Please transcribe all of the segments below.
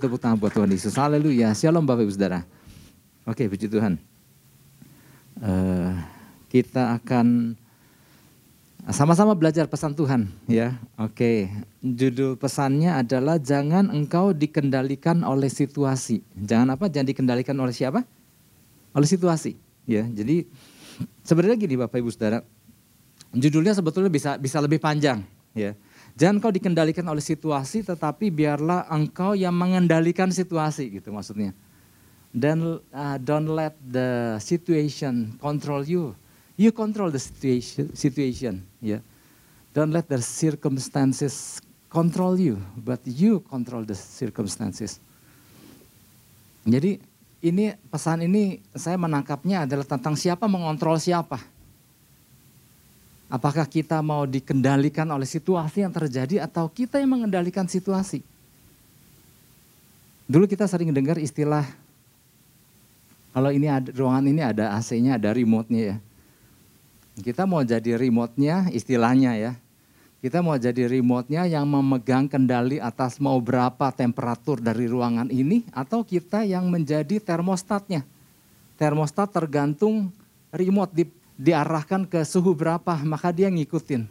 tepuk tangan buat Tuhan Yesus. Haleluya. Shalom Bapak Ibu Saudara. Oke, puji Tuhan. Uh, kita akan sama-sama belajar pesan Tuhan ya. Oke, judul pesannya adalah jangan engkau dikendalikan oleh situasi. Jangan apa? Jangan dikendalikan oleh siapa? Oleh situasi. Ya, jadi sebenarnya gini Bapak Ibu Saudara, judulnya sebetulnya bisa bisa lebih panjang ya. Jangan kau dikendalikan oleh situasi, tetapi biarlah engkau yang mengendalikan situasi gitu maksudnya. Dan uh, don't let the situation control you You control the situation, situation ya. Yeah. Don't let the circumstances control you, but you control the circumstances. Jadi ini pesan ini saya menangkapnya adalah tentang siapa mengontrol siapa. Apakah kita mau dikendalikan oleh situasi yang terjadi atau kita yang mengendalikan situasi? Dulu kita sering dengar istilah kalau ini ada ruangan ini ada AC-nya, ada remote-nya ya. Kita mau jadi remote-nya istilahnya ya. Kita mau jadi remote-nya yang memegang kendali atas mau berapa temperatur dari ruangan ini atau kita yang menjadi termostatnya. Termostat tergantung remote di, diarahkan ke suhu berapa maka dia ngikutin.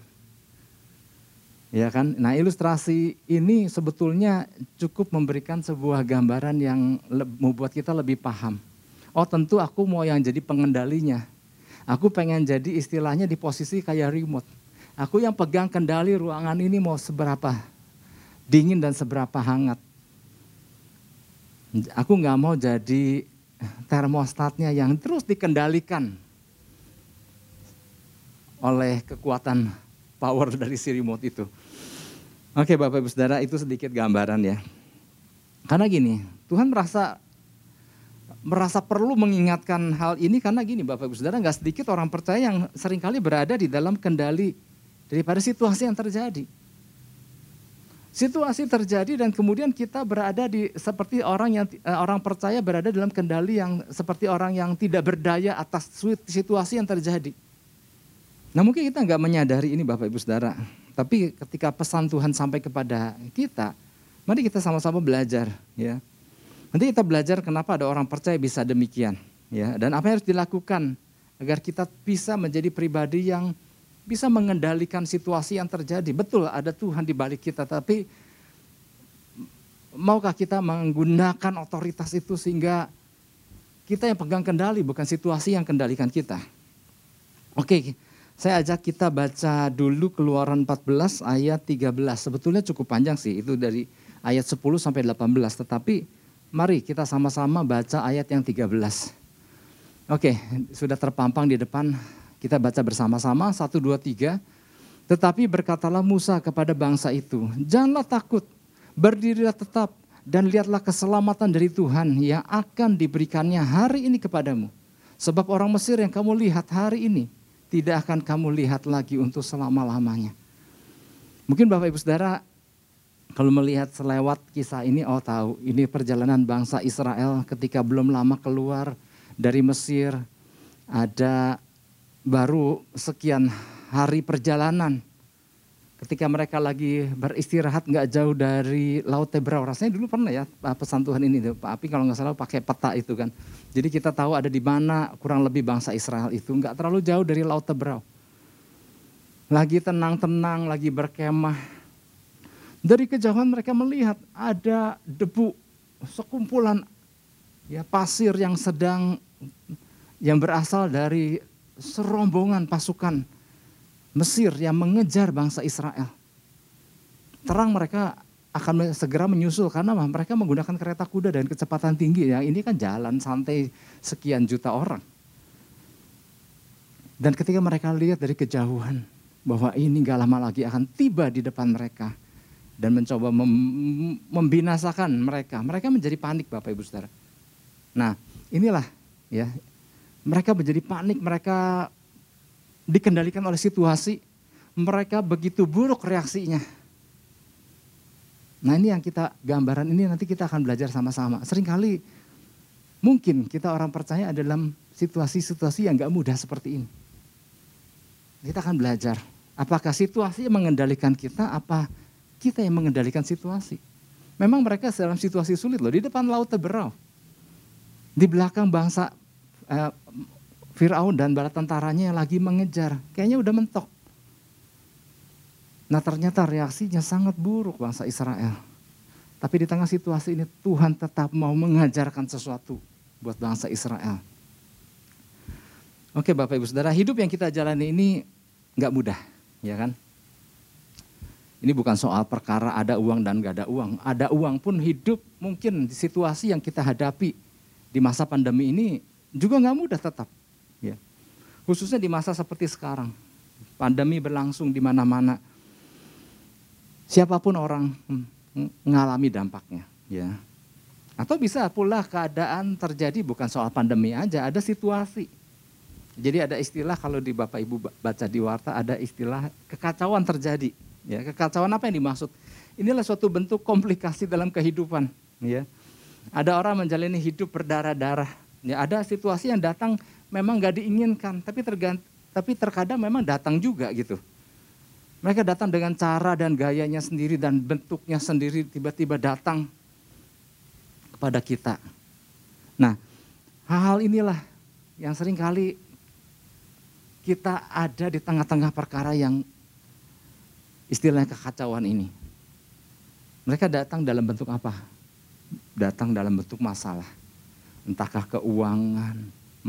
Ya kan? Nah, ilustrasi ini sebetulnya cukup memberikan sebuah gambaran yang membuat kita lebih paham. Oh, tentu aku mau yang jadi pengendalinya Aku pengen jadi istilahnya di posisi kayak remote. Aku yang pegang kendali ruangan ini mau seberapa dingin dan seberapa hangat. Aku nggak mau jadi termostatnya yang terus dikendalikan oleh kekuatan power dari si remote itu. Oke Bapak Ibu Saudara itu sedikit gambaran ya. Karena gini, Tuhan merasa merasa perlu mengingatkan hal ini karena gini Bapak Ibu Saudara nggak sedikit orang percaya yang sering kali berada di dalam kendali daripada situasi yang terjadi. Situasi terjadi dan kemudian kita berada di seperti orang yang eh, orang percaya berada dalam kendali yang seperti orang yang tidak berdaya atas situasi yang terjadi. Nah mungkin kita nggak menyadari ini Bapak Ibu Saudara. Tapi ketika pesan Tuhan sampai kepada kita, mari kita sama-sama belajar ya Nanti kita belajar kenapa ada orang percaya bisa demikian, ya. Dan apa yang harus dilakukan agar kita bisa menjadi pribadi yang bisa mengendalikan situasi yang terjadi. Betul ada Tuhan di balik kita, tapi maukah kita menggunakan otoritas itu sehingga kita yang pegang kendali bukan situasi yang kendalikan kita. Oke, saya ajak kita baca dulu keluaran 14 ayat 13. Sebetulnya cukup panjang sih, itu dari ayat 10 sampai 18. Tetapi Mari kita sama-sama baca ayat yang 13. Oke, sudah terpampang di depan. Kita baca bersama-sama, satu, dua, tiga. Tetapi berkatalah Musa kepada bangsa itu, janganlah takut, berdirilah tetap, dan lihatlah keselamatan dari Tuhan yang akan diberikannya hari ini kepadamu. Sebab orang Mesir yang kamu lihat hari ini, tidak akan kamu lihat lagi untuk selama-lamanya. Mungkin Bapak Ibu Saudara kalau melihat selewat kisah ini, oh tahu ini perjalanan bangsa Israel ketika belum lama keluar dari Mesir. Ada baru sekian hari perjalanan. Ketika mereka lagi beristirahat nggak jauh dari Laut Tebrau. Rasanya dulu pernah ya pesan Tuhan ini, Pak Api kalau nggak salah pakai peta itu kan. Jadi kita tahu ada di mana kurang lebih bangsa Israel itu. Nggak terlalu jauh dari Laut Tebrau. Lagi tenang-tenang, lagi berkemah dari kejauhan mereka melihat ada debu, sekumpulan ya pasir yang sedang yang berasal dari serombongan pasukan Mesir yang mengejar bangsa Israel. Terang mereka akan segera menyusul karena mereka menggunakan kereta kuda dan kecepatan tinggi ya ini kan jalan santai sekian juta orang. Dan ketika mereka lihat dari kejauhan bahwa ini gak lama lagi akan tiba di depan mereka, dan mencoba mem membinasakan mereka. Mereka menjadi panik Bapak Ibu Saudara. Nah, inilah ya. Mereka menjadi panik, mereka dikendalikan oleh situasi. Mereka begitu buruk reaksinya. Nah, ini yang kita gambaran ini nanti kita akan belajar sama-sama. Seringkali mungkin kita orang percaya dalam situasi-situasi yang gak mudah seperti ini. Kita akan belajar. Apakah situasi yang mengendalikan kita, apa kita yang mengendalikan situasi. Memang mereka dalam situasi sulit loh, di depan laut terberau. Di belakang bangsa eh, Fir'aun dan bala tentaranya yang lagi mengejar. Kayaknya udah mentok. Nah ternyata reaksinya sangat buruk bangsa Israel. Tapi di tengah situasi ini Tuhan tetap mau mengajarkan sesuatu buat bangsa Israel. Oke Bapak Ibu Saudara, hidup yang kita jalani ini nggak mudah, ya kan? Ini bukan soal perkara ada uang dan gak ada uang. Ada uang pun hidup mungkin di situasi yang kita hadapi di masa pandemi ini juga nggak mudah tetap. Ya. Khususnya di masa seperti sekarang. Pandemi berlangsung di mana-mana. Siapa pun orang mengalami dampaknya. Ya. Atau bisa pula keadaan terjadi bukan soal pandemi aja, ada situasi. Jadi ada istilah kalau di Bapak Ibu baca di warta ada istilah kekacauan terjadi Ya, kekacauan apa yang dimaksud? Inilah suatu bentuk komplikasi dalam kehidupan. Ya. Ada orang menjalani hidup berdarah-darah. Ya, ada situasi yang datang memang gak diinginkan, tapi tergant, tapi terkadang memang datang juga gitu. Mereka datang dengan cara dan gayanya sendiri dan bentuknya sendiri tiba-tiba datang kepada kita. Nah, hal-hal inilah yang sering kali kita ada di tengah-tengah perkara yang istilahnya kekacauan ini. Mereka datang dalam bentuk apa? Datang dalam bentuk masalah. Entahkah keuangan,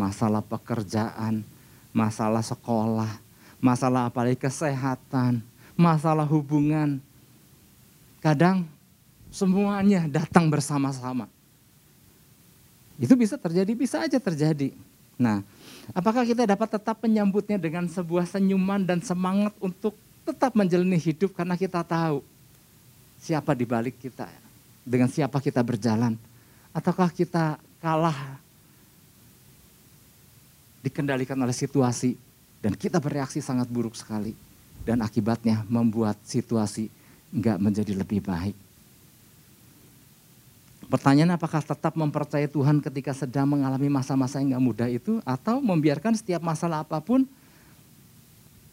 masalah pekerjaan, masalah sekolah, masalah apalagi kesehatan, masalah hubungan. Kadang semuanya datang bersama-sama. Itu bisa terjadi, bisa aja terjadi. Nah, apakah kita dapat tetap menyambutnya dengan sebuah senyuman dan semangat untuk tetap menjalani hidup karena kita tahu siapa di balik kita, dengan siapa kita berjalan. Ataukah kita kalah dikendalikan oleh situasi dan kita bereaksi sangat buruk sekali. Dan akibatnya membuat situasi nggak menjadi lebih baik. Pertanyaan apakah tetap mempercayai Tuhan ketika sedang mengalami masa-masa yang nggak mudah itu atau membiarkan setiap masalah apa pun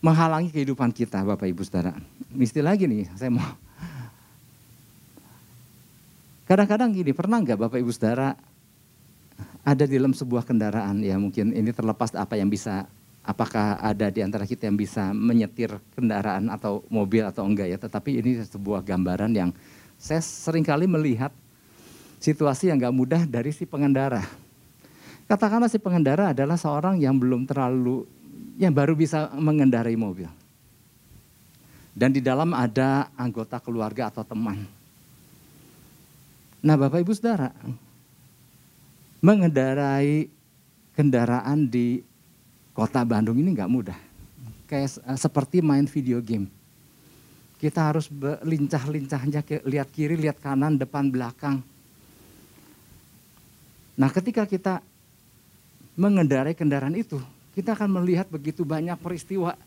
menghalangi kehidupan kita Bapak Ibu Saudara. Mesti lagi nih, saya mau. Kadang-kadang gini, pernah nggak Bapak Ibu Saudara ada di dalam sebuah kendaraan ya mungkin ini terlepas apa yang bisa apakah ada di antara kita yang bisa menyetir kendaraan atau mobil atau enggak ya tetapi ini sebuah gambaran yang saya sering kali melihat situasi yang nggak mudah dari si pengendara katakanlah si pengendara adalah seorang yang belum terlalu yang baru bisa mengendarai mobil. Dan di dalam ada anggota keluarga atau teman. Nah Bapak Ibu Saudara, mengendarai kendaraan di kota Bandung ini nggak mudah. Kayak eh, seperti main video game. Kita harus lincah-lincahnya lihat kiri, lihat kanan, depan, belakang. Nah ketika kita mengendarai kendaraan itu, kita akan melihat begitu banyak peristiwa.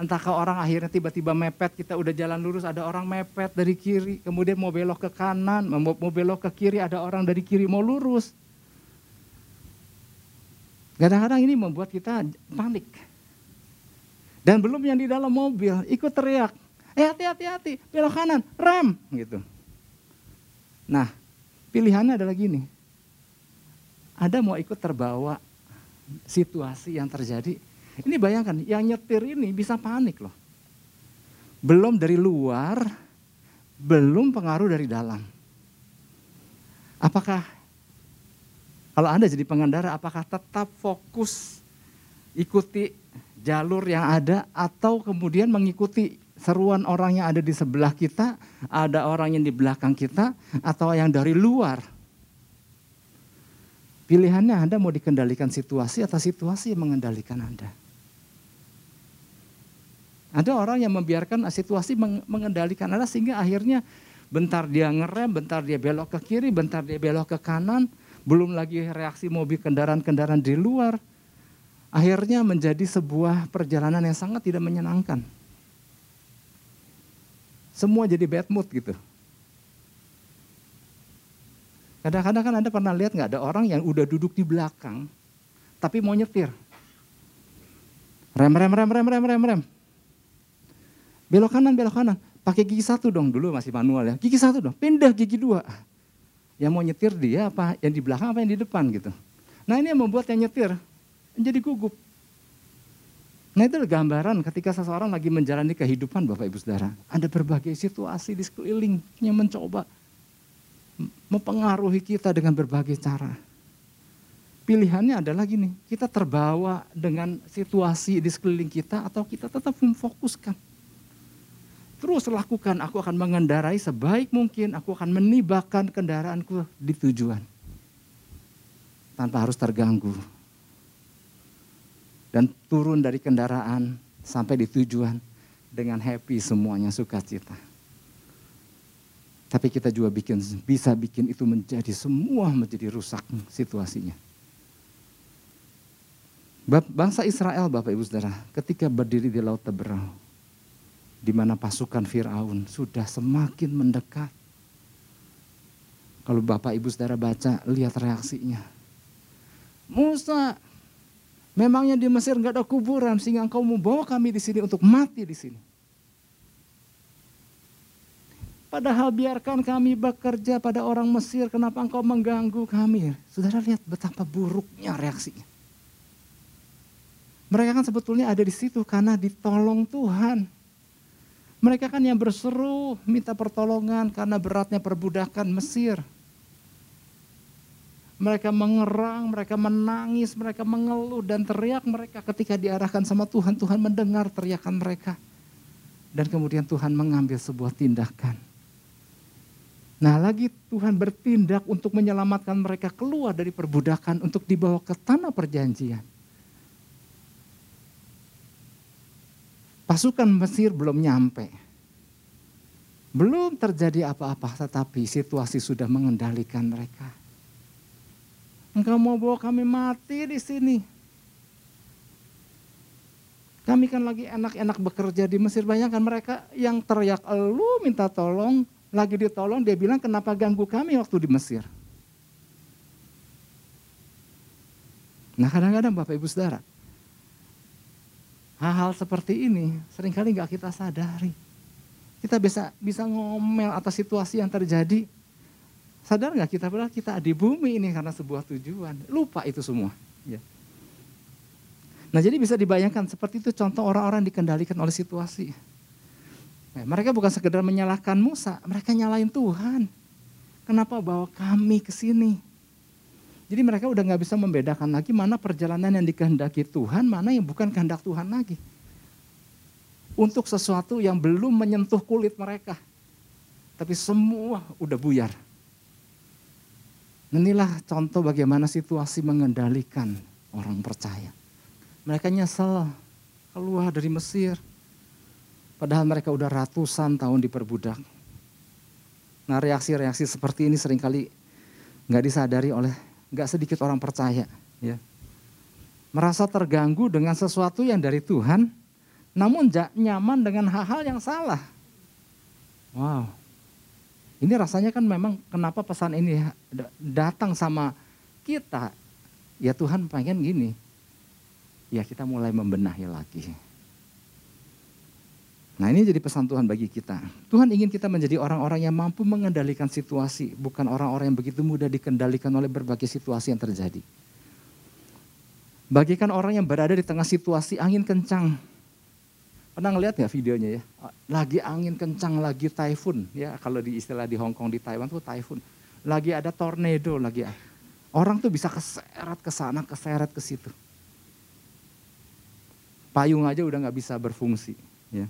Entahkah orang akhirnya tiba-tiba mepet, kita udah jalan lurus, ada orang mepet dari kiri, kemudian mau belok ke kanan, mau, mau belok ke kiri, ada orang dari kiri mau lurus. Kadang-kadang ini membuat kita panik. Dan belum yang di dalam mobil ikut teriak, eh hati-hati, hati, belok kanan, rem, gitu. Nah, pilihannya adalah gini, ada mau ikut terbawa situasi yang terjadi. Ini bayangkan, yang nyetir ini bisa panik loh. Belum dari luar, belum pengaruh dari dalam. Apakah kalau Anda jadi pengendara, apakah tetap fokus ikuti jalur yang ada atau kemudian mengikuti seruan orang yang ada di sebelah kita, ada orang yang di belakang kita, atau yang dari luar Pilihannya Anda mau dikendalikan situasi atau situasi yang mengendalikan Anda. Ada orang yang membiarkan situasi mengendalikan Anda sehingga akhirnya bentar dia ngerem, bentar dia belok ke kiri, bentar dia belok ke kanan, belum lagi reaksi mobil kendaraan-kendaraan di luar. Akhirnya menjadi sebuah perjalanan yang sangat tidak menyenangkan. Semua jadi bad mood gitu. Kadang-kadang kan Anda pernah lihat nggak ada orang yang udah duduk di belakang, tapi mau nyetir. Rem, rem, rem, rem, rem, rem, rem. Belok kanan, belok kanan. pakai gigi satu dong dulu masih manual ya. Gigi satu dong, pindah gigi dua. Yang mau nyetir dia apa? Yang di belakang apa yang di depan gitu. Nah ini yang membuat yang nyetir menjadi gugup. Nah itu gambaran ketika seseorang lagi menjalani kehidupan Bapak Ibu Saudara. Ada berbagai situasi di sekeliling yang mencoba mempengaruhi kita dengan berbagai cara. Pilihannya adalah gini, kita terbawa dengan situasi di sekeliling kita atau kita tetap memfokuskan. Terus lakukan, aku akan mengendarai sebaik mungkin, aku akan menibahkan kendaraanku di tujuan. Tanpa harus terganggu dan turun dari kendaraan sampai di tujuan dengan happy semuanya sukacita. Tapi kita juga bikin bisa bikin itu menjadi semua menjadi rusak situasinya. Bangsa Israel Bapak Ibu Saudara ketika berdiri di Laut Teberau di mana pasukan Firaun sudah semakin mendekat. Kalau Bapak Ibu Saudara baca lihat reaksinya. Musa Memangnya di Mesir nggak ada kuburan sehingga engkau membawa kami di sini untuk mati di sini. Padahal biarkan kami bekerja pada orang Mesir, kenapa engkau mengganggu kami? Saudara lihat betapa buruknya reaksinya. Mereka kan sebetulnya ada di situ karena ditolong Tuhan. Mereka kan yang berseru minta pertolongan karena beratnya perbudakan Mesir. Mereka mengerang, mereka menangis, mereka mengeluh dan teriak mereka ketika diarahkan sama Tuhan. Tuhan mendengar teriakan mereka. Dan kemudian Tuhan mengambil sebuah tindakan. Nah lagi Tuhan bertindak untuk menyelamatkan mereka keluar dari perbudakan untuk dibawa ke tanah perjanjian. Pasukan Mesir belum nyampe. Belum terjadi apa-apa tetapi situasi sudah mengendalikan mereka Engkau mau bawa kami mati di sini. Kami kan lagi enak-enak bekerja di Mesir. Bayangkan mereka yang teriak lu minta tolong, lagi ditolong dia bilang kenapa ganggu kami waktu di Mesir. Nah kadang-kadang Bapak Ibu Saudara, hal-hal seperti ini sering kali nggak kita sadari. Kita bisa bisa ngomel atas situasi yang terjadi, Sadar nggak kita padahal kita di bumi ini karena sebuah tujuan. Lupa itu semua. Ya. Nah jadi bisa dibayangkan seperti itu contoh orang-orang dikendalikan oleh situasi. Nah, mereka bukan sekedar menyalahkan Musa, mereka nyalain Tuhan. Kenapa bawa kami ke sini? Jadi mereka udah nggak bisa membedakan lagi mana perjalanan yang dikehendaki Tuhan, mana yang bukan kehendak Tuhan lagi. Untuk sesuatu yang belum menyentuh kulit mereka. Tapi semua udah buyar. Inilah contoh bagaimana situasi mengendalikan orang percaya. Mereka nyesel keluar dari Mesir. Padahal mereka udah ratusan tahun diperbudak. Nah reaksi-reaksi seperti ini sering kali nggak disadari oleh nggak sedikit orang percaya. Ya. Merasa terganggu dengan sesuatu yang dari Tuhan, namun nyaman dengan hal-hal yang salah. Wow, ini rasanya kan memang kenapa pesan ini datang sama kita. Ya Tuhan pengen gini. Ya kita mulai membenahi lagi. Nah ini jadi pesan Tuhan bagi kita. Tuhan ingin kita menjadi orang-orang yang mampu mengendalikan situasi. Bukan orang-orang yang begitu mudah dikendalikan oleh berbagai situasi yang terjadi. Bagikan orang yang berada di tengah situasi angin kencang Pernah ngeliat ya videonya ya? Lagi angin kencang, lagi typhoon ya. Kalau di istilah di Hong Kong, di Taiwan tuh typhoon. Lagi ada tornado, lagi orang tuh bisa keseret ke sana, keseret ke situ. Payung aja udah nggak bisa berfungsi. Ya.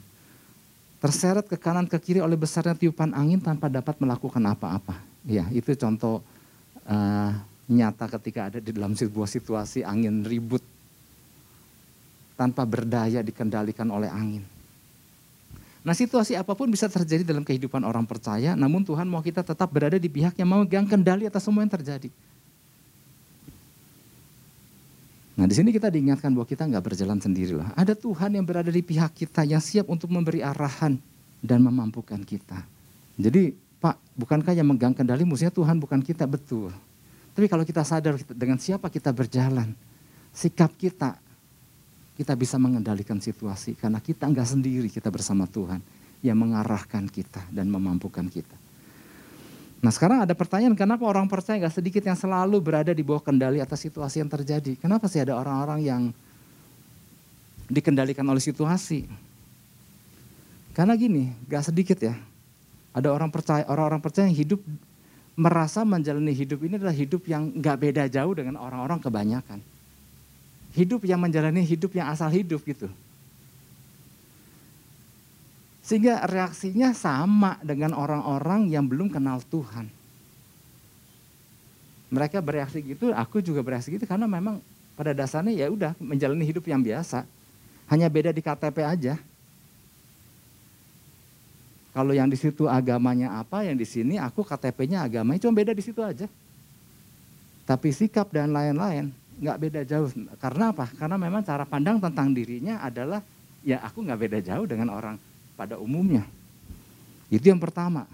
Terseret ke kanan ke kiri oleh besarnya tiupan angin tanpa dapat melakukan apa-apa. Ya, itu contoh uh, nyata ketika ada di dalam sebuah situasi angin ribut tanpa berdaya dikendalikan oleh angin. Nah situasi apa pun bisa terjadi dalam kehidupan orang percaya, namun Tuhan mau kita tetap berada di pihak yang memegang kendali atas semua yang terjadi. Nah di sini kita diingatkan bahwa kita nggak berjalan sendiri lah. Ada Tuhan yang berada di pihak kita yang siap untuk memberi arahan dan memampukan kita. Jadi Pak, bukankah yang megang kendali musuhnya Tuhan bukan kita betul. Tapi kalau kita sadar dengan siapa kita berjalan, sikap kita kita bisa mengendalikan situasi karena kita enggak sendiri, kita bersama Tuhan yang mengarahkan kita dan memampukan kita. Nah sekarang ada pertanyaan, kenapa orang percaya gak sedikit yang selalu berada di bawah kendali atas situasi yang terjadi? Kenapa sih ada orang-orang yang dikendalikan oleh situasi? Karena gini, gak sedikit ya. Ada orang percaya, orang-orang percaya yang hidup merasa menjalani hidup ini adalah hidup yang gak beda jauh dengan orang-orang kebanyakan. Hidup yang menjalani hidup yang asal hidup gitu. Sehingga reaksinya sama dengan orang-orang yang belum kenal Tuhan. Mereka bereaksi gitu, aku juga bereaksi gitu karena memang pada dasarnya ya udah menjalani hidup yang biasa. Hanya beda di KTP aja. Kalau yang di situ agamanya apa, yang di sini aku KTP-nya agamanya cuma beda di situ aja. Tapi sikap dan lain-lain nggak beda jauh. Karena apa? Karena memang cara pandang tentang dirinya adalah ya aku nggak beda jauh dengan orang pada umumnya. Itu yang pertama.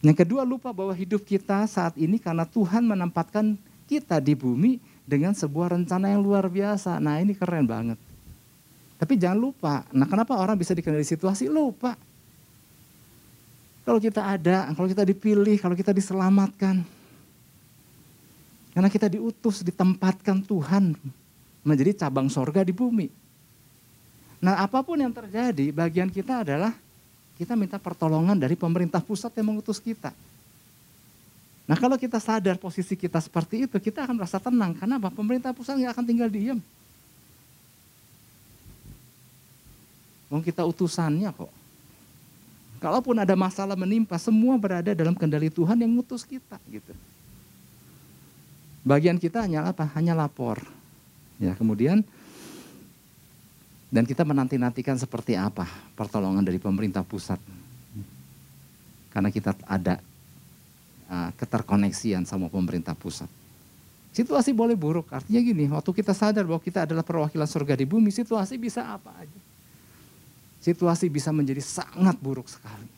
Yang kedua lupa bahwa hidup kita saat ini karena Tuhan menempatkan kita di bumi dengan sebuah rencana yang luar biasa. Nah ini keren banget. Tapi jangan lupa, nah kenapa orang bisa dikenali situasi? Lupa. Kalau kita ada, kalau kita dipilih, kalau kita diselamatkan. Karena kita diutus, ditempatkan Tuhan menjadi cabang sorga di bumi. Nah apa pun yang terjadi, bagian kita adalah kita minta pertolongan dari pemerintah pusat yang mengutus kita. Nah kalau kita sadar posisi kita seperti itu, kita akan merasa tenang. Karena apa? Pemerintah pusat nggak akan tinggal diam. Mau kita utusannya kok. Kalaupun ada masalah menimpa, semua berada dalam kendali Tuhan yang ngutus kita gitu. Bagian kita hanya apa? Hanya lapor. Ya, kemudian dan kita menanti-nantikan seperti apa pertolongan dari pemerintah pusat. Karena kita ada uh, keterkoneksian sama pemerintah pusat. Situasi boleh buruk, artinya gini, waktu kita sadar bahwa kita adalah perwakilan surga di bumi, situasi bisa apa aja. Situasi bisa menjadi sangat buruk sekali.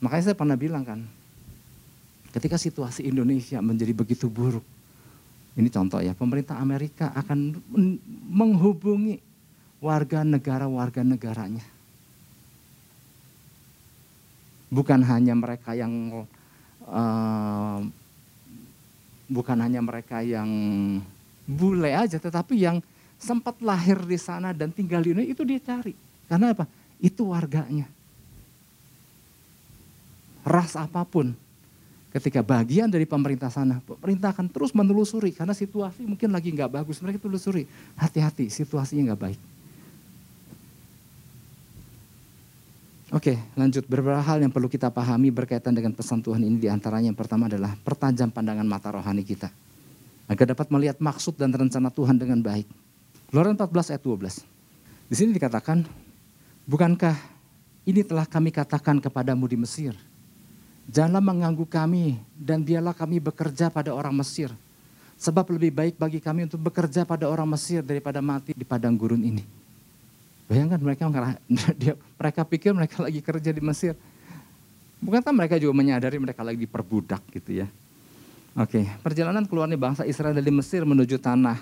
Makanya saya pernah bilang kan, ketika situasi Indonesia menjadi begitu buruk, ini contoh ya, pemerintah Amerika akan menghubungi warga negara-warga negaranya. Bukan hanya mereka yang uh, bukan hanya mereka yang bule aja, tetapi yang sempat lahir di sana dan tinggal di Indonesia itu dia cari. Karena apa? Itu warganya. Ras apa pun, ketika bagian dari pemerintah sana, pemerintah akan terus menelusuri karena situasi mungkin lagi nggak bagus. Mereka telusuri, hati-hati situasinya nggak baik. Oke, lanjut. Beberapa hal yang perlu kita pahami berkaitan dengan pesan Tuhan ini di antaranya yang pertama adalah pertajam pandangan mata rohani kita. Agar dapat melihat maksud dan rencana Tuhan dengan baik. Keluaran 14 ayat 12. Di sini dikatakan, bukankah ini telah kami katakan kepadamu di Mesir, Janganlah mengganggu kami dan biarlah kami bekerja pada orang Mesir. Sebab lebih baik bagi kami untuk bekerja pada orang Mesir daripada mati di padang gurun ini. Bayangkan mereka mereka pikir mereka lagi kerja di Mesir. Bukankah mereka juga menyadari mereka lagi diperbudak gitu ya. Oke, perjalanan keluarnya bangsa Israel dari Mesir menuju tanah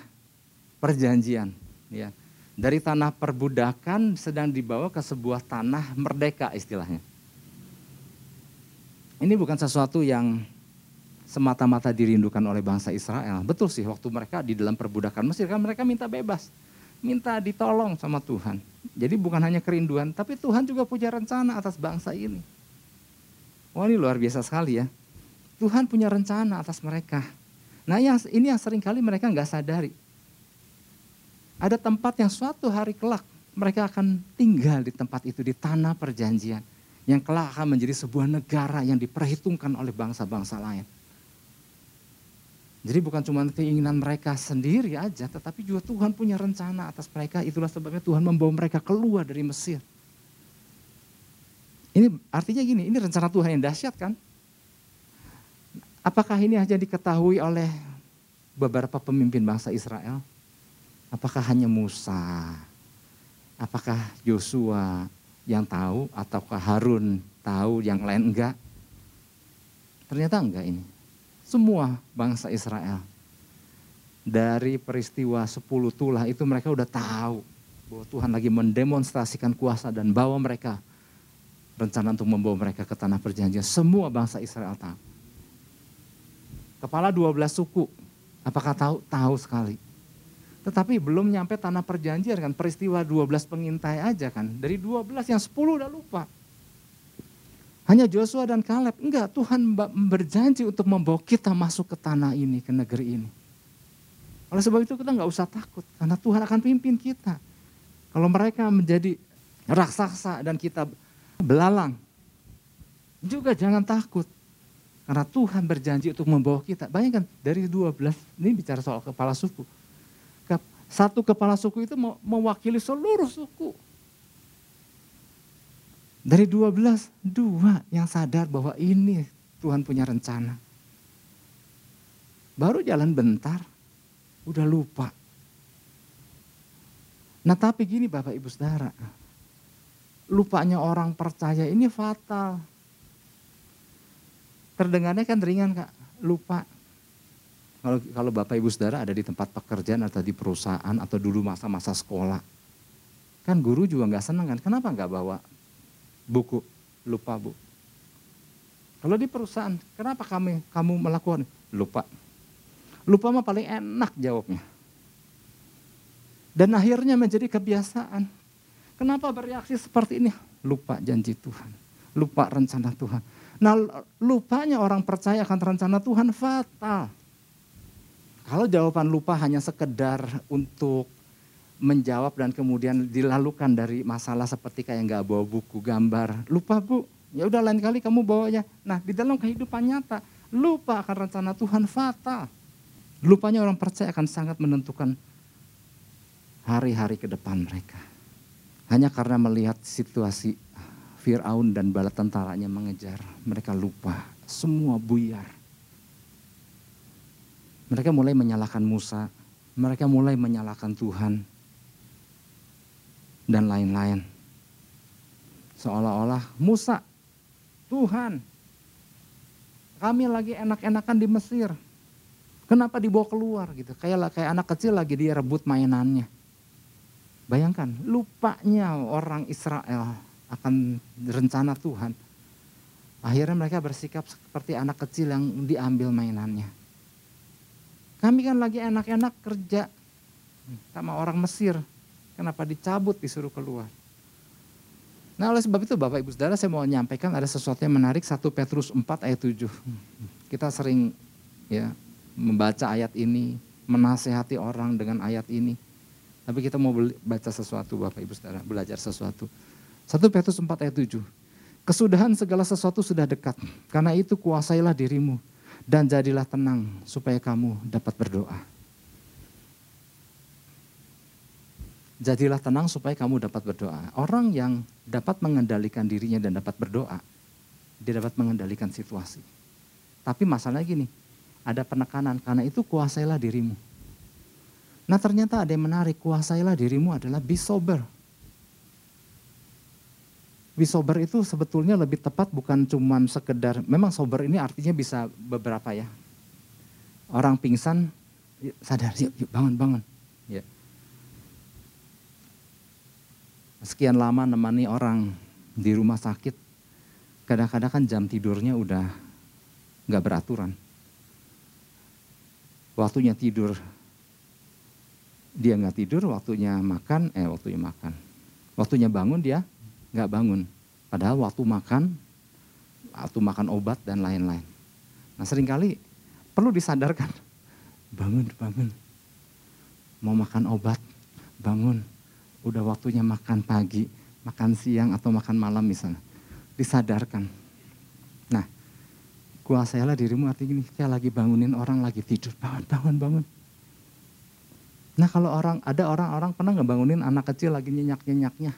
perjanjian. Ya. Dari tanah perbudakan sedang dibawa ke sebuah tanah merdeka istilahnya. Ini bukan sesuatu yang semata-mata dirindukan oleh bangsa Israel. Betul sih waktu mereka di dalam perbudakan Mesir kan mereka minta bebas. Minta ditolong sama Tuhan. Jadi bukan hanya kerinduan, tapi Tuhan juga punya rencana atas bangsa ini. Wah ini luar biasa sekali ya. Tuhan punya rencana atas mereka. Nah yang, ini yang sering kali mereka nggak sadari. Ada tempat yang suatu hari kelak mereka akan tinggal di tempat itu, di tanah perjanjian yang kelak akan menjadi sebuah negara yang diperhitungkan oleh bangsa-bangsa lain. Jadi bukan cuma keinginan mereka sendiri aja, tetapi juga Tuhan punya rencana atas mereka. Itulah sebabnya Tuhan membawa mereka keluar dari Mesir. Ini artinya gini, ini rencana Tuhan yang dahsyat kan? Apakah ini hanya diketahui oleh beberapa pemimpin bangsa Israel? Apakah hanya Musa? Apakah Yosua? Yang tahu ataukah Harun tahu yang lain enggak? Ternyata enggak ini. Semua bangsa Israel. Dari peristiwa 10 tulah itu mereka udah tahu bahwa Tuhan lagi mendemonstrasikan kuasa dan bawa mereka rencana untuk membawa mereka ke tanah perjanjian. Semua bangsa Israel tahu. Kepala 12 suku, apakah tahu? Tahu sekali. Tetapi belum nyampe tanah perjanjian kan, peristiwa 12 pengintai aja kan. Dari 12 yang 10 udah lupa. Hanya Joshua dan Kaleb. Enggak, Tuhan berjanji untuk membawa kita masuk ke tanah ini, ke negeri ini. Oleh sebab itu kita nggak usah takut, karena Tuhan akan pimpin kita. Kalau mereka menjadi raksasa dan kita belalang, juga jangan takut. Karena Tuhan berjanji untuk membawa kita. Bayangkan dari 12, ini bicara soal kepala suku. Satu kepala suku itu mewakili seluruh suku. Dari 12, dua yang sadar bahwa ini Tuhan punya rencana. Baru jalan bentar, udah lupa. Nah tapi gini Bapak Ibu Saudara, lupanya orang percaya ini fatal. Terdengarnya kan ringan kak, lupa. Kalau kalau Bapak Ibu Saudara ada di tempat pekerjaan atau di perusahaan atau dulu masa-masa sekolah, kan guru juga nggak senang kan? Kenapa nggak bawa buku, lupa bu. Kalau di perusahaan, kenapa kami kamu melakukan? Lupa. Lupa mah paling enak jawabnya. Dan akhirnya menjadi kebiasaan. Kenapa bereaksi seperti ini? Lupa janji Tuhan. Lupa rencana Tuhan. Nah lupanya orang percaya akan rencana Tuhan fatal. Kalau jawaban lupa hanya sekedar untuk menjawab dan kemudian dilalukan dari masalah seperti kayak nggak bawa buku gambar. Lupa bu, ya udah lain kali kamu bawanya. Nah di dalam kehidupan nyata, lupa akan rencana Tuhan fatal. Lupanya orang percaya akan sangat menentukan hari-hari ke depan mereka. Hanya karena melihat situasi Fir'aun dan bala tentaranya mengejar, mereka lupa, semua buyar. Mereka mulai menyalahkan Musa, mereka mulai menyalahkan Tuhan, dan lain-lain. Seolah-olah Musa, Tuhan, kami lagi enak-enakan di Mesir. Kenapa dibawa keluar gitu? Kayak kayak anak kecil lagi dia rebut mainannya. Bayangkan, lupanya orang Israel akan rencana Tuhan. Akhirnya mereka bersikap seperti anak kecil yang diambil mainannya. Kami kan lagi enak-enak kerja sama orang Mesir. Kenapa dicabut disuruh keluar? Nah oleh sebab itu Bapak Ibu Saudara saya mau menyampaikan ada sesuatu yang menarik 1 Petrus 4 ayat 7. Kita sering ya membaca ayat ini, menasehati orang dengan ayat ini. Tapi kita mau baca sesuatu Bapak Ibu Saudara, belajar sesuatu. 1 Petrus 4 ayat 7. Kesudahan segala sesuatu sudah dekat. Karena itu kuasailah dirimu dan jadilah tenang supaya kamu dapat berdoa. Jadilah tenang supaya kamu dapat berdoa. Orang yang dapat mengendalikan dirinya dan dapat berdoa, dia dapat mengendalikan situasi. Tapi masalahnya gini, ada penekanan karena itu kuasailah dirimu. Nah ternyata ada yang menarik, kuasailah dirimu adalah be sober. Be sober itu sebetulnya lebih tepat bukan cuma sekedar, memang sober ini artinya bisa beberapa ya. Orang pingsan, sadar, yuk, yuk bangun, bangun. Ya sekian lama nemani orang di rumah sakit, kadang-kadang kan jam tidurnya udah nggak beraturan. Waktunya tidur, dia nggak tidur, waktunya makan, eh waktunya makan. Waktunya bangun dia nggak bangun. Padahal waktu makan, waktu makan obat dan lain-lain. Nah sering kali perlu disadarkan, bangun, bangun. Mau makan obat, bangun udah waktunya makan pagi, makan siang atau makan malam misalnya. Disadarkan. Nah, kuasailah dirimu artinya gini, kayak lagi bangunin orang lagi tidur, bangun, bangun, bangun. Nah kalau orang ada orang-orang pernah ngebangunin anak kecil lagi nyenyak-nyenyaknya.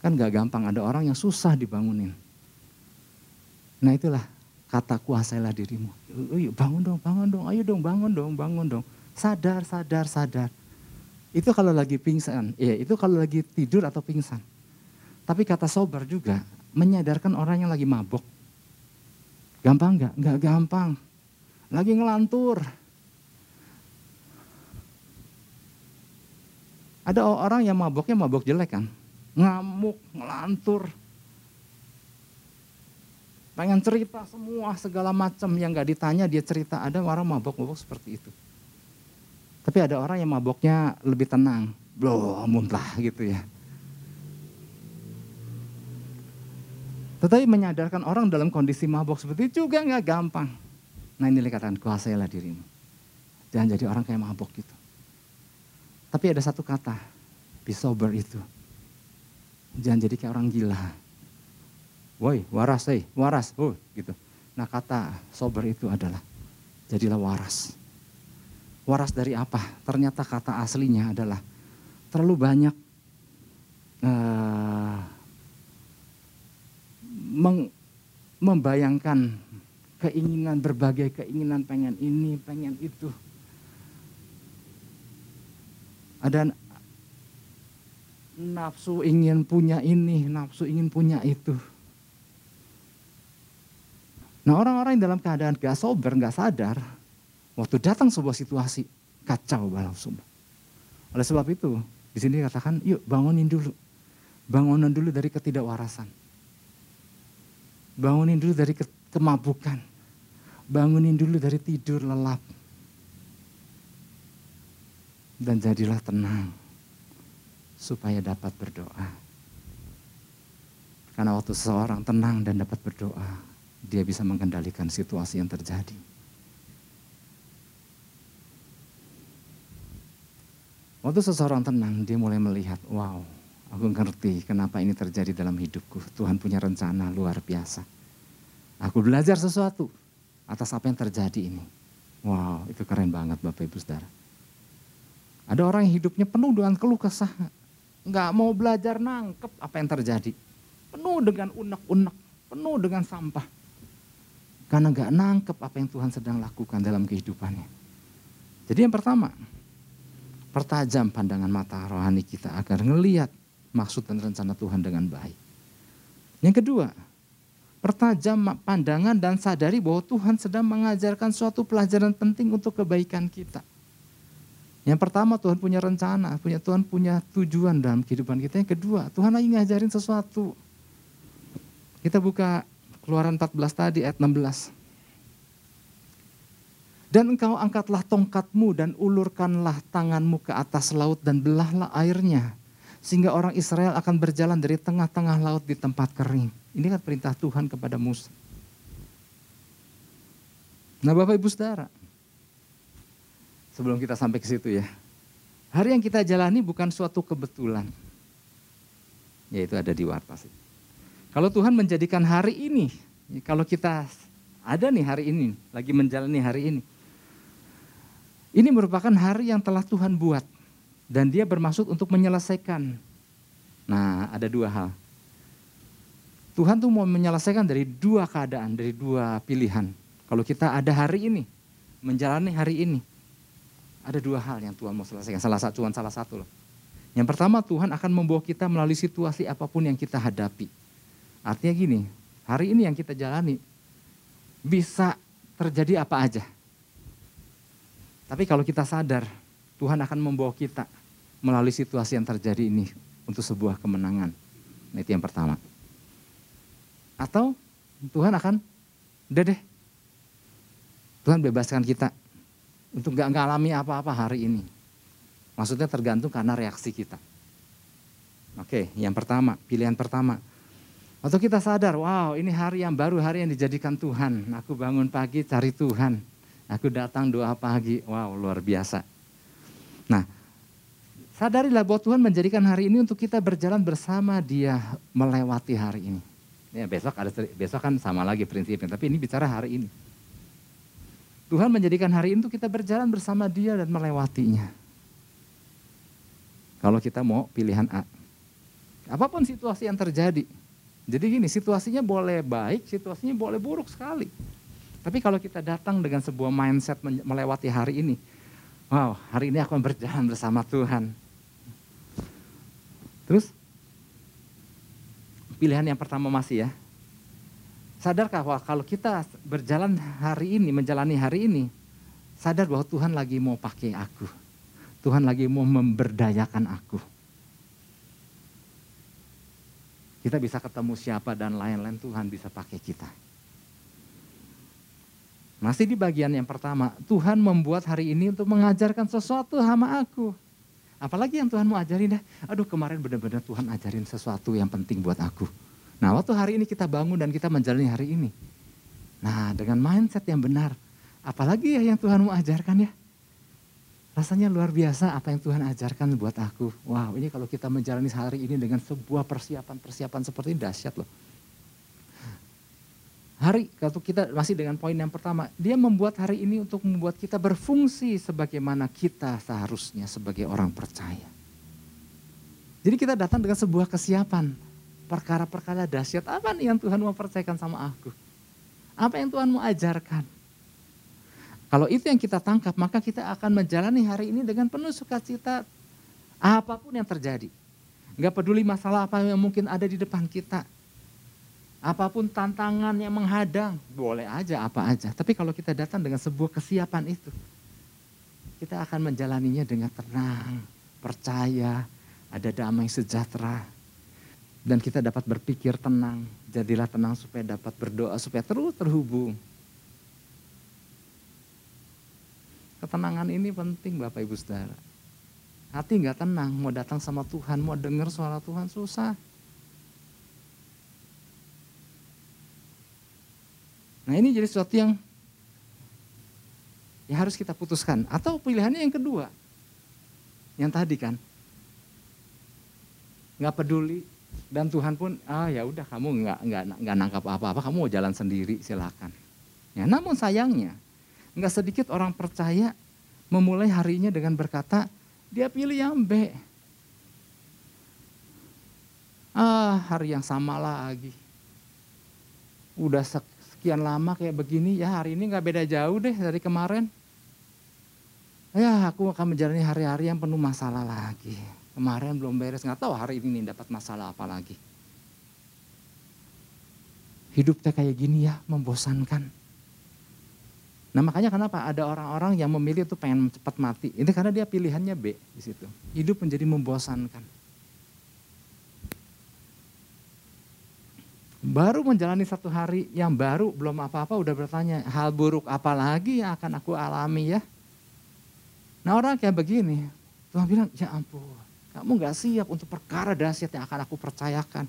Kan gak gampang, ada orang yang susah dibangunin. Nah itulah kata kuasailah dirimu. Ayo bangun dong, bangun dong, ayo dong, bangun dong, bangun dong. Sadar, sadar, sadar. Itu kalau lagi pingsan, ya itu kalau lagi tidur atau pingsan. Tapi kata sober juga menyadarkan orang yang lagi mabok. Gampang nggak? Nggak gampang. Lagi ngelantur. Ada orang yang maboknya mabok jelek kan. Ngamuk, ngelantur. Pengen cerita semua segala macam yang gak ditanya dia cerita. Ada orang mabok-mabok seperti itu. Tapi ada orang yang maboknya lebih tenang. Belum muntah gitu ya. Tetapi menyadarkan orang dalam kondisi mabok seperti itu juga nggak gampang. Nah ini katakan kuasailah dirimu. Jangan jadi orang kayak mabok gitu. Tapi ada satu kata, be sober itu. Jangan jadi kayak orang gila. Woi, waras, eh, waras, oh, gitu. Nah kata sober itu adalah, jadilah waras. Waras dari apa? Ternyata kata aslinya adalah terlalu banyak uh, meng, membayangkan keinginan berbagai keinginan pengen ini, pengen itu ada nafsu ingin punya ini, nafsu ingin punya itu. Nah orang-orang yang dalam keadaan gak sober, gak sadar, waktu datang sebuah situasi, kacau semua. Oleh sebab itu, di sini dikatakan, yuk bangunin dulu. Bangunan dulu dari ketidakwarasan. Bangunin dulu dari kemabukan. Bangunin dulu dari tidur lelap dan jadilah tenang supaya dapat berdoa. Karena waktu seseorang tenang dan dapat berdoa, dia bisa mengendalikan situasi yang terjadi. Waktu seseorang tenang, dia mulai melihat, wow, aku ngerti kenapa ini terjadi dalam hidupku. Tuhan punya rencana luar biasa. Aku belajar sesuatu atas apa yang terjadi ini. Wow, itu keren banget Bapak Ibu Saudara. Ada orang yang hidupnya penuh dengan keluh kesah. Nggak mau belajar nangkep apa yang terjadi. Penuh dengan unek-unek, penuh dengan sampah. Karena nggak nangkep apa yang Tuhan sedang lakukan dalam kehidupannya. Jadi yang pertama, pertajam pandangan mata rohani kita agar ngeliat maksud dan rencana Tuhan dengan baik. Yang kedua, pertajam pandangan dan sadari bahwa Tuhan sedang mengajarkan suatu pelajaran penting untuk kebaikan kita. Yang pertama Tuhan punya rencana, punya Tuhan punya tujuan dalam kehidupan kita. Yang kedua, Tuhan lagi ngajarin sesuatu. Kita buka Keluaran 14 tadi ayat 16. Dan engkau angkatlah tongkatmu dan ulurkanlah tanganmu ke atas laut dan belahlah airnya. Sehingga orang Israel akan berjalan dari tengah-tengah laut di tempat kering. Ini kan perintah Tuhan kepada Musa. Nah Bapak Ibu Saudara, sebelum kita sampai ke situ ya. Hari yang kita jalani bukan suatu kebetulan. Yaitu ada di wartas. Kalau Tuhan menjadikan hari ini, kalau kita ada nih hari ini, lagi menjalani hari ini. Ini merupakan hari yang telah Tuhan buat. Dan dia bermaksud untuk menyelesaikan. Nah ada dua hal. Tuhan tuh mau menyelesaikan dari dua keadaan, dari dua pilihan. Kalau kita ada hari ini, menjalani hari ini, ada dua hal yang Tuhan mau selesaikan. Salah satu, Tuhan salah satu loh. Yang pertama Tuhan akan membawa kita melalui situasi apa pun yang kita hadapi. Artinya gini, hari ini yang kita jalani bisa terjadi apa aja. Tapi kalau kita sadar, Tuhan akan membawa kita melalui situasi yang terjadi ini untuk sebuah kemenangan. Nah itu yang pertama. Atau Tuhan akan, udah deh, Tuhan bebaskan kita untuk gak ngalami apa-apa hari ini. Maksudnya tergantung karena reaksi kita. Oke, yang pertama, pilihan pertama. Waktu kita sadar, wow ini hari yang baru, hari yang dijadikan Tuhan. Aku bangun pagi cari Tuhan. Aku datang doa pagi, wow luar biasa. Nah, sadarilah bahwa Tuhan menjadikan hari ini untuk kita berjalan bersama dia melewati hari ini. Ya, besok ada besok kan sama lagi prinsipnya, tapi ini bicara hari ini. Tuhan menjadikan hari itu kita berjalan bersama dia dan melewatinya. Kalau kita mau pilihan A. Apa pun situasi yang terjadi. Jadi gini, situasinya boleh baik, situasinya boleh buruk sekali. Tapi kalau kita datang dengan sebuah mindset melewati hari ini, wow, hari ini aku berjalan bersama Tuhan. Terus, pilihan yang pertama masih ya, Sadarkah bahwa kalau kita berjalan hari ini, menjalani hari ini, sadar bahwa Tuhan lagi mau pakai aku. Tuhan lagi mau memberdayakan aku. Kita bisa ketemu siapa dan lain-lain Tuhan bisa pakai kita. Masih di bagian yang pertama, Tuhan membuat hari ini untuk mengajarkan sesuatu sama aku. Apalagi yang Tuhan mau ajarin deh. Aduh kemarin benar-benar Tuhan ajarin sesuatu yang penting buat aku. Nah waktu hari ini kita bangun dan kita menjalani hari ini. Nah dengan mindset yang benar. Apalagi ya yang Tuhan mau ajarkan ya. Rasanya luar biasa apa yang Tuhan ajarkan buat aku. Wow ini kalau kita menjalani hari ini dengan sebuah persiapan-persiapan seperti ini dahsyat loh. Hari, kalau kita masih dengan poin yang pertama, dia membuat hari ini untuk membuat kita berfungsi sebagaimana kita seharusnya sebagai orang percaya. Jadi kita datang dengan sebuah kesiapan. Perkara-perkara dahsyat apa nih yang Tuhan mau percayakan sama aku? Apa yang Tuhan mau ajarkan? Kalau itu yang kita tangkap, maka kita akan menjalani hari ini dengan penuh sukacita apa pun yang terjadi. Gak peduli masalah apa yang mungkin ada di depan kita Apa pun tantangan yang menghadang, boleh aja apa aja. Tapi kalau kita datang dengan sebuah kesiapan itu, kita akan menjalaninya dengan tenang, percaya, ada damai sejahtera. Dan kita dapat berpikir tenang, jadilah tenang supaya dapat berdoa, supaya terus terhubung. Ketenangan ini penting Bapak Ibu Saudara. Hati nggak tenang, mau datang sama Tuhan, mau dengar suara Tuhan susah. Nah ini jadi sesuatu yang ya harus kita putuskan. Atau pilihannya yang kedua, yang tadi kan, nggak peduli dan Tuhan pun ah ya udah kamu nggak nggak nggak nangkap apa-apa, kamu mau jalan sendiri silakan. Ya namun sayangnya nggak sedikit orang percaya memulai harinya dengan berkata dia pilih yang B. Ah hari yang sama lagi. Udah sekian lama kayak begini, ya hari ini nggak beda jauh deh dari kemarin. Ya aku akan menjalani hari-hari yang penuh masalah lagi. Kemarin belum beres, nggak tahu hari ini dapat masalah apa lagi. Hidupnya kayak gini ya, membosankan. Nah makanya kenapa ada orang-orang yang memilih itu pengen cepat mati. Ini karena dia pilihannya B di situ. Hidup menjadi membosankan. baru menjalani satu hari yang baru belum apa-apa udah bertanya hal buruk apa lagi yang akan aku alami ya nah orang kayak begini Tuhan bilang ya ampun kamu gak siap untuk perkara dahsyat yang akan aku percayakan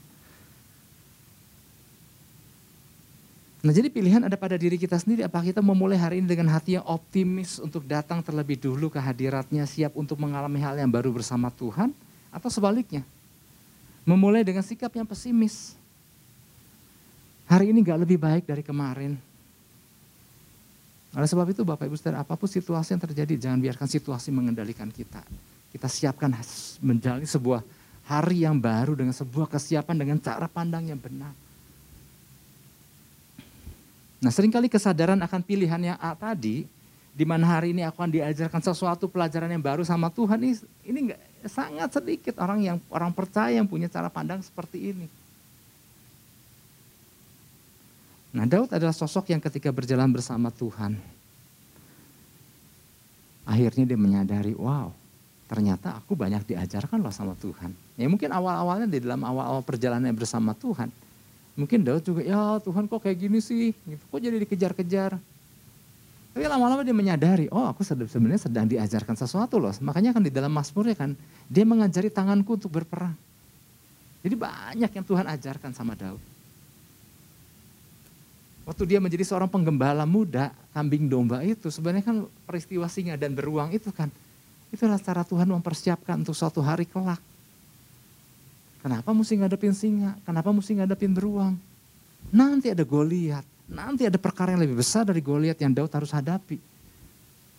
Nah jadi pilihan ada pada diri kita sendiri. Apa kita memulai hari ini dengan hati yang optimis untuk datang terlebih dulu ke hadiratnya, siap untuk mengalami hal yang baru bersama Tuhan? Atau sebaliknya, memulai dengan sikap yang pesimis, Hari ini gak lebih baik dari kemarin. Oleh sebab itu Bapak Ibu Saudara, apa pun situasi yang terjadi, jangan biarkan situasi mengendalikan kita. Kita siapkan menjalani sebuah hari yang baru dengan sebuah kesiapan dengan cara pandang yang benar. Nah sering kali kesadaran akan pilihan yang A tadi, di mana hari ini aku akan diajarkan sesuatu pelajaran yang baru sama Tuhan, ini, ini gak, sangat sedikit orang yang orang percaya yang punya cara pandang seperti ini. Nah Daud adalah sosok yang ketika berjalan bersama Tuhan, akhirnya dia menyadari, wow ternyata aku banyak diajarkan loh sama Tuhan. Ya mungkin awal-awalnya di dalam awal-awal perjalanannya bersama Tuhan, mungkin Daud juga, ya Tuhan kok kayak gini sih, gitu. kok jadi dikejar-kejar. Tapi lama-lama dia menyadari, oh aku sebenarnya sedang diajarkan sesuatu loh. Makanya kan di dalam Mazmurnya kan, dia mengajari tanganku untuk berperang. Jadi banyak yang Tuhan ajarkan sama Daud. Waktu dia menjadi seorang penggembala muda, kambing domba itu sebenarnya kan peristiwa singa dan beruang itu kan. Itulah cara Tuhan mempersiapkan untuk suatu hari kelak. Kenapa mesti ngadepin singa? Kenapa mesti ngadepin beruang? Nanti ada Goliat, nanti ada perkara yang lebih besar dari Goliat yang Daud harus hadapi.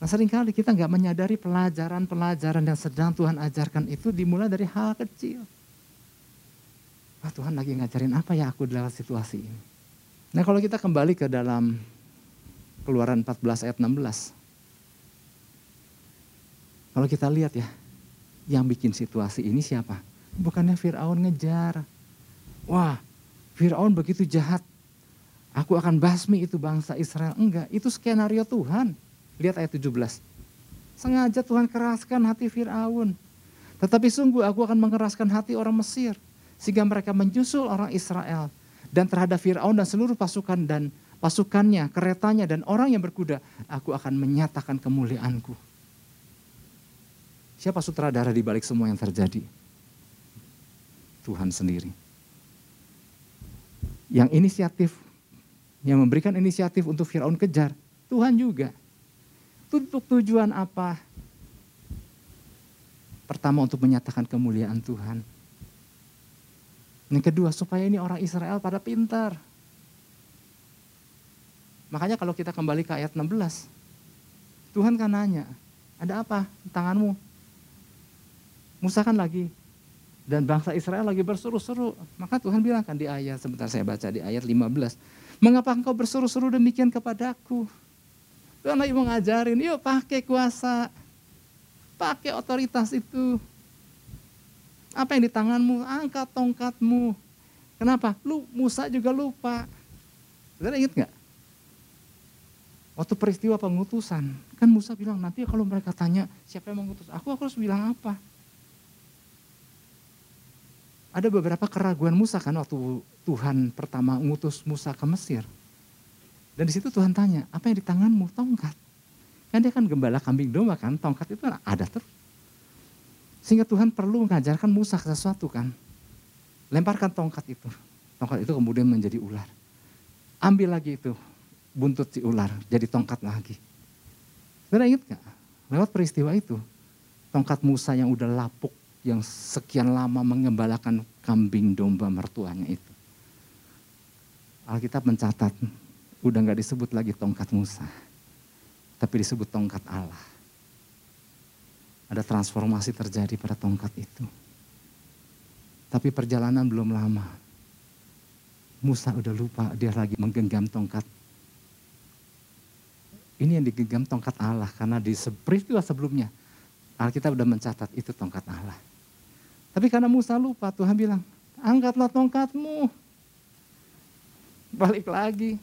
Nah sering kali kita nggak menyadari pelajaran-pelajaran yang sedang Tuhan ajarkan itu dimulai dari hal kecil. Wah Tuhan lagi ngajarin apa ya aku dalam situasi ini. Nah kalau kita kembali ke dalam keluaran 14 ayat 16. Kalau kita lihat ya, yang bikin situasi ini siapa? Bukannya Fir'aun ngejar. Wah, Fir'aun begitu jahat. Aku akan basmi itu bangsa Israel. Enggak, itu skenario Tuhan. Lihat ayat 17. Sengaja Tuhan keraskan hati Fir'aun. Tetapi sungguh aku akan mengeraskan hati orang Mesir. Sehingga mereka menyusul orang Israel. Dan terhadap Fir'aun dan seluruh pasukan dan pasukannya, keretanya dan orang yang berkuda. Aku akan menyatakan kemuliaanku. Siapa sutradara di balik semua yang terjadi? Tuhan sendiri. Yang inisiatif, yang memberikan inisiatif untuk Fir'aun kejar, Tuhan juga. Untuk tujuan apa? Pertama untuk menyatakan kemuliaan Tuhan. Yang kedua supaya ini orang Israel pada pintar. Makanya kalau kita kembali ke ayat 16. Tuhan kan nanya, ada apa tanganmu? Musa kan lagi dan bangsa Israel lagi berseru-seru. Maka Tuhan bilang kan di ayat, sebentar saya baca di ayat 15. Mengapa engkau berseru-seru demikian kepadaku? Tuhan lagi mau ngajarin, yuk pakai kuasa. Pakai otoritas itu. Apa yang di tanganmu? Angkat tongkatmu. Kenapa? Lu Musa juga lupa. Saudara ingat nggak? Waktu peristiwa pengutusan, kan Musa bilang nanti kalau mereka tanya siapa yang mengutus aku, aku harus bilang apa? Ada beberapa keraguan Musa kan waktu Tuhan pertama mengutus Musa ke Mesir. Dan di situ Tuhan tanya, apa yang di tanganmu? Tongkat. Kan dia kan gembala kambing domba kan, tongkat itu ada terus. Sehingga Tuhan perlu mengajarkan Musa sesuatu kan. Lemparkan tongkat itu. Tongkat itu kemudian menjadi ular. Ambil lagi itu, buntut si ular, jadi tongkat lagi. Saudara ingat gak? Lewat peristiwa itu, tongkat Musa yang udah lapuk, yang sekian lama mengembalakan kambing domba mertuanya itu. Alkitab mencatat udah nggak disebut lagi tongkat Musa, tapi disebut tongkat Allah. Ada transformasi terjadi pada tongkat itu. Tapi perjalanan belum lama. Musa udah lupa dia lagi menggenggam tongkat. Ini yang digenggam tongkat Allah karena di peristiwa sebelumnya Alkitab udah mencatat itu tongkat Allah. Tapi karena Musa lupa Tuhan bilang, angkatlah tongkatmu. Balik lagi.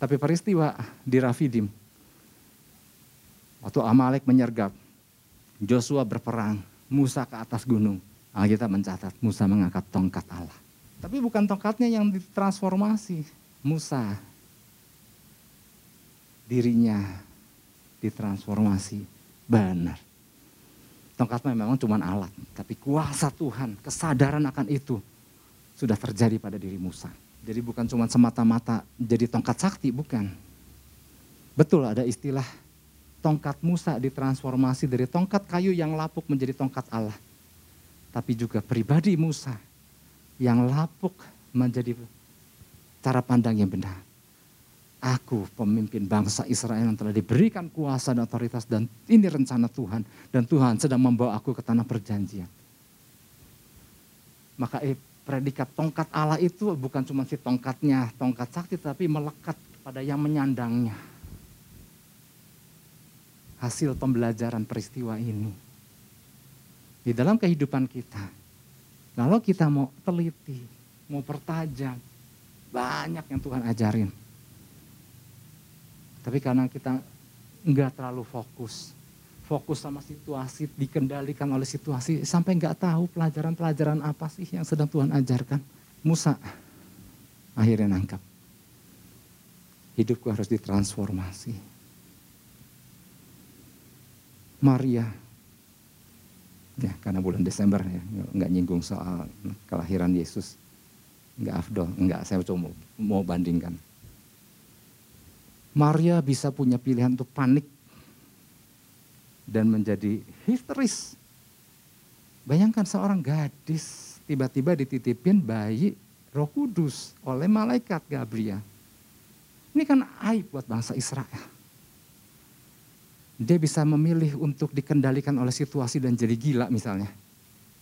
Tapi peristiwa di Rafidim, waktu Amalek menyergap, Joshua berperang, Musa ke atas gunung. Alkitab mencatat, Musa mengangkat tongkat Allah. Tapi bukan tongkatnya yang ditransformasi, Musa. Dirinya ditransformasi benar. Tongkatnya memang cuma alat, tapi kuasa Tuhan, kesadaran akan itu sudah terjadi pada diri Musa. Jadi bukan cuma semata-mata jadi tongkat sakti, bukan. Betul ada istilah tongkat Musa ditransformasi dari tongkat kayu yang lapuk menjadi tongkat Allah. Tapi juga pribadi Musa yang lapuk menjadi cara pandang yang benar. Aku pemimpin bangsa Israel yang telah diberikan kuasa dan otoritas dan ini rencana Tuhan. Dan Tuhan sedang membawa aku ke tanah perjanjian. Maka eh, predikat tongkat Allah itu bukan cuma si tongkatnya, tongkat sakti, tapi melekat pada yang menyandangnya. Hasil pembelajaran peristiwa ini. Di dalam kehidupan kita, kalau kita mau teliti, mau pertajam, banyak yang Tuhan ajarin. Tapi karena kita enggak terlalu fokus, fokus sama situasi, dikendalikan oleh situasi, sampai nggak tahu pelajaran-pelajaran apa sih yang sedang Tuhan ajarkan. Musa akhirnya nangkap. Hidupku harus ditransformasi. Maria, ya karena bulan Desember ya, nggak nyinggung soal kelahiran Yesus, nggak afdol, nggak saya cuma mau bandingkan. Maria bisa punya pilihan untuk panik dan menjadi histeris. Bayangkan seorang gadis tiba-tiba dititipin bayi roh kudus oleh malaikat Gabriel. Ini kan aib buat bangsa Israel. Dia bisa memilih untuk dikendalikan oleh situasi dan jadi gila misalnya.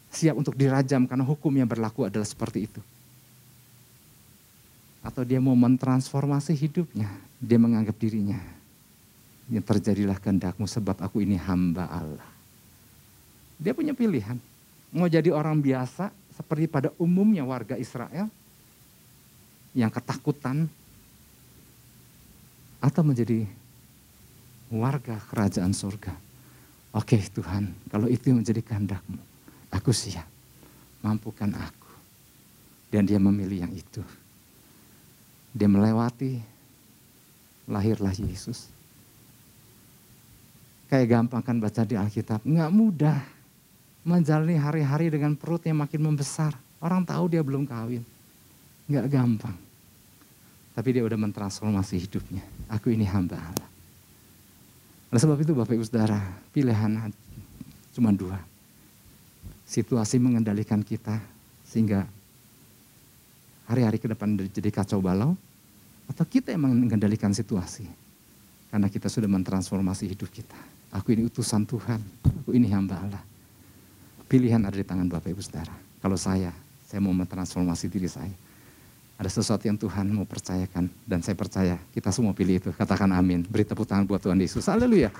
Siap untuk dirajam karena hukum yang berlaku adalah seperti itu. Atau dia mau mentransformasi hidupnya. Dia menganggap dirinya yang terjadilah kehendakmu sebab aku ini hamba Allah. Dia punya pilihan. Mau jadi orang biasa seperti pada umumnya warga Israel yang ketakutan atau menjadi warga kerajaan surga. Oke Tuhan, kalau itu menjadi kehendakmu, aku siap. Mampukan aku. Dan dia memilih yang itu. Dia melewati, lahirlah Yesus. Kayak gampang kan baca di Alkitab, nggak mudah menjalani hari-hari dengan perut yang makin membesar. Orang tahu dia belum kawin. Nggak gampang. Tapi dia udah mentransformasi hidupnya. Aku ini hamba Allah. Oleh sebab itu Bapak Ibu Saudara, pilihan cuma dua. Situasi mengendalikan kita sehingga hari-hari ke depan jadi kacau balau. Atau kita yang mengendalikan situasi. Karena kita sudah mentransformasi hidup kita. Aku ini utusan Tuhan, aku ini hamba Allah. Pilihan ada di tangan Bapak Ibu Saudara. Kalau saya, saya mau mentransformasi diri saya. Ada sesuatu yang Tuhan mau percayakan dan saya percaya kita semua pilih itu. Katakan amin. Beri tepuk tangan buat Tuhan Yesus. Haleluya.